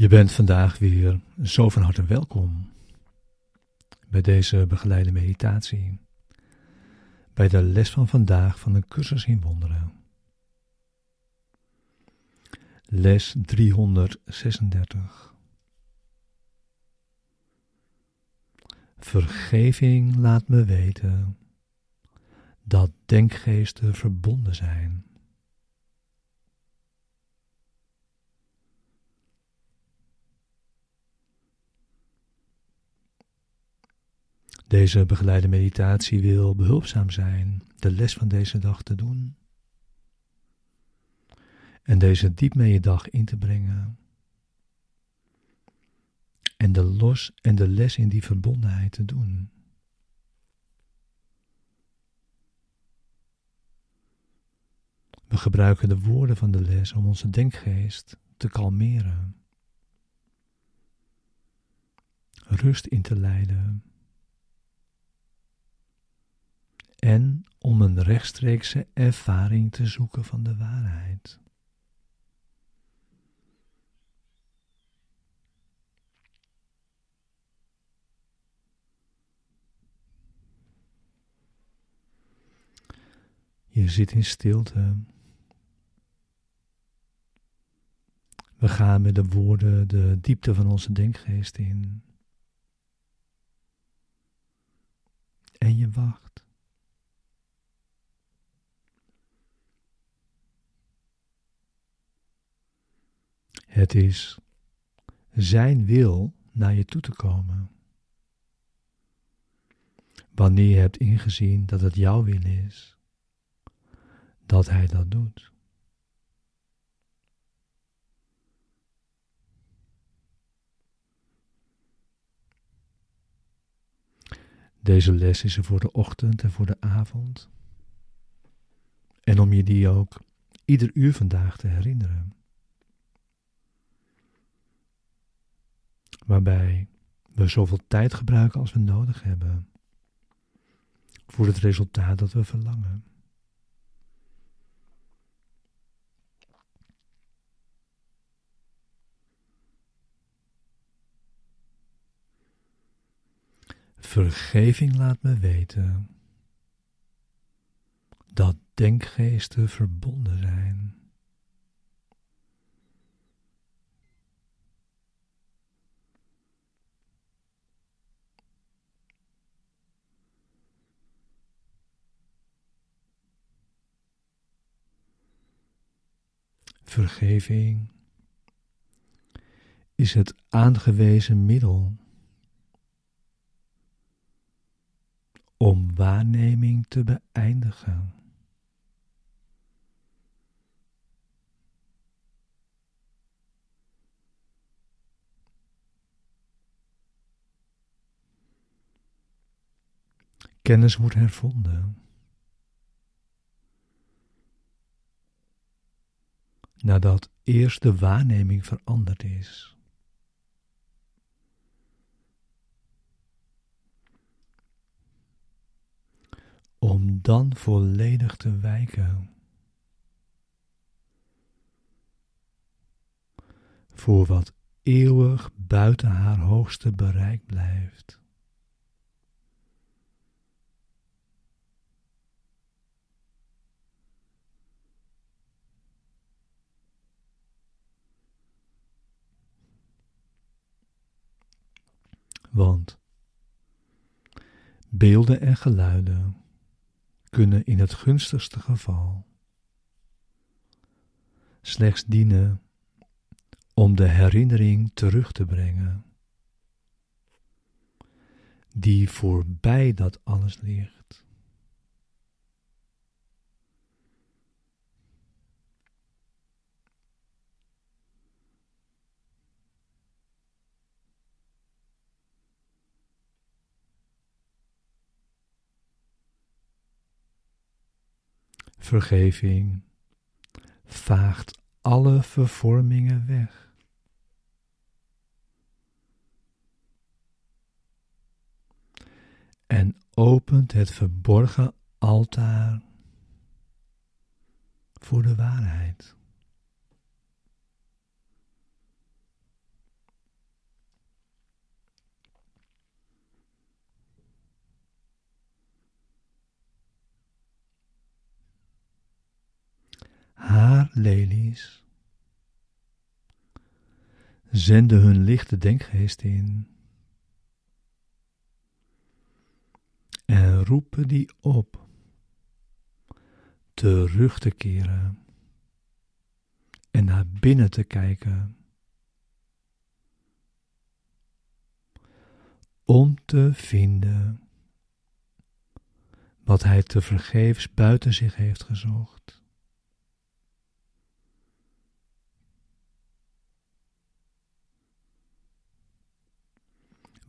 Je bent vandaag weer zo van harte welkom bij deze begeleide meditatie, bij de les van vandaag van de cursus in wonderen. Les 336. Vergeving laat me weten dat denkgeesten verbonden zijn. Deze begeleide meditatie wil behulpzaam zijn de les van deze dag te doen en deze diep mee je dag in te brengen en de los en de les in die verbondenheid te doen. We gebruiken de woorden van de les om onze denkgeest te kalmeren, rust in te leiden en om een rechtstreekse ervaring te zoeken van de waarheid. Je zit in stilte. We gaan met de woorden de diepte van onze denkgeest in. En je wacht. Het is Zijn wil naar je toe te komen. Wanneer je hebt ingezien dat het jouw wil is, dat Hij dat doet. Deze les is er voor de ochtend en voor de avond. En om je die ook ieder uur vandaag te herinneren. Waarbij we zoveel tijd gebruiken als we nodig hebben voor het resultaat dat we verlangen. Vergeving laat me weten dat denkgeesten verbonden zijn. Vergeving is het aangewezen middel om waarneming te beëindigen. Kennis wordt hervonden. Nadat eerst de waarneming veranderd is. Om dan volledig te wijken voor wat eeuwig buiten haar hoogste bereik blijft. Want beelden en geluiden kunnen in het gunstigste geval slechts dienen om de herinnering terug te brengen, die voorbij dat alles ligt. Vergeving vaagt alle vervormingen weg. En opent het verborgen altaar voor de waarheid. Lelies zenden hun lichte denkgeest in en roepen die op terug te keren en naar binnen te kijken. Om te vinden wat hij te vergeefs buiten zich heeft gezocht.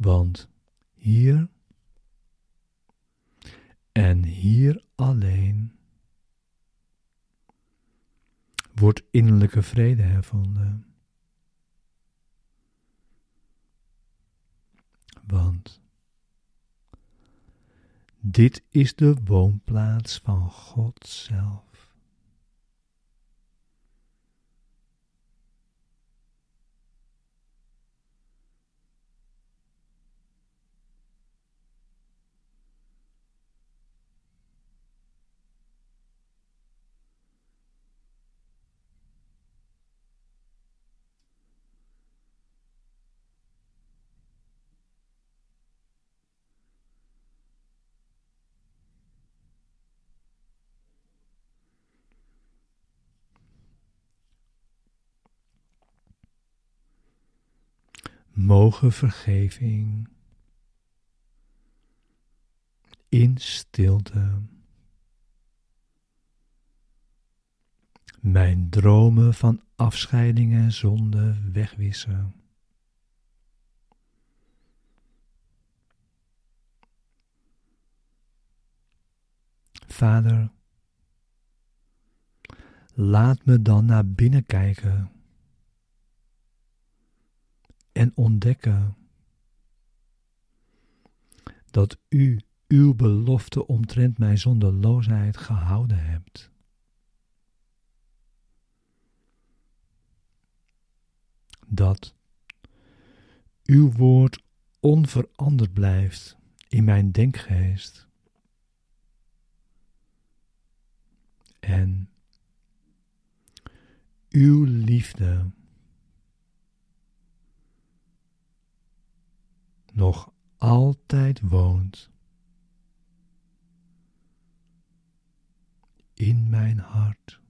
Want hier en hier alleen wordt innerlijke vrede hervonden. Want dit is de woonplaats van God zelf. Mogen vergeving in stilte mijn dromen van afscheiding en zonde wegwissen. Vader, laat me dan naar binnen kijken en ontdekken dat u uw belofte omtrent mijn zonderloosheid gehouden hebt. Dat uw woord onveranderd blijft in mijn denkgeest. En uw liefde nog altijd woont in mijn hart.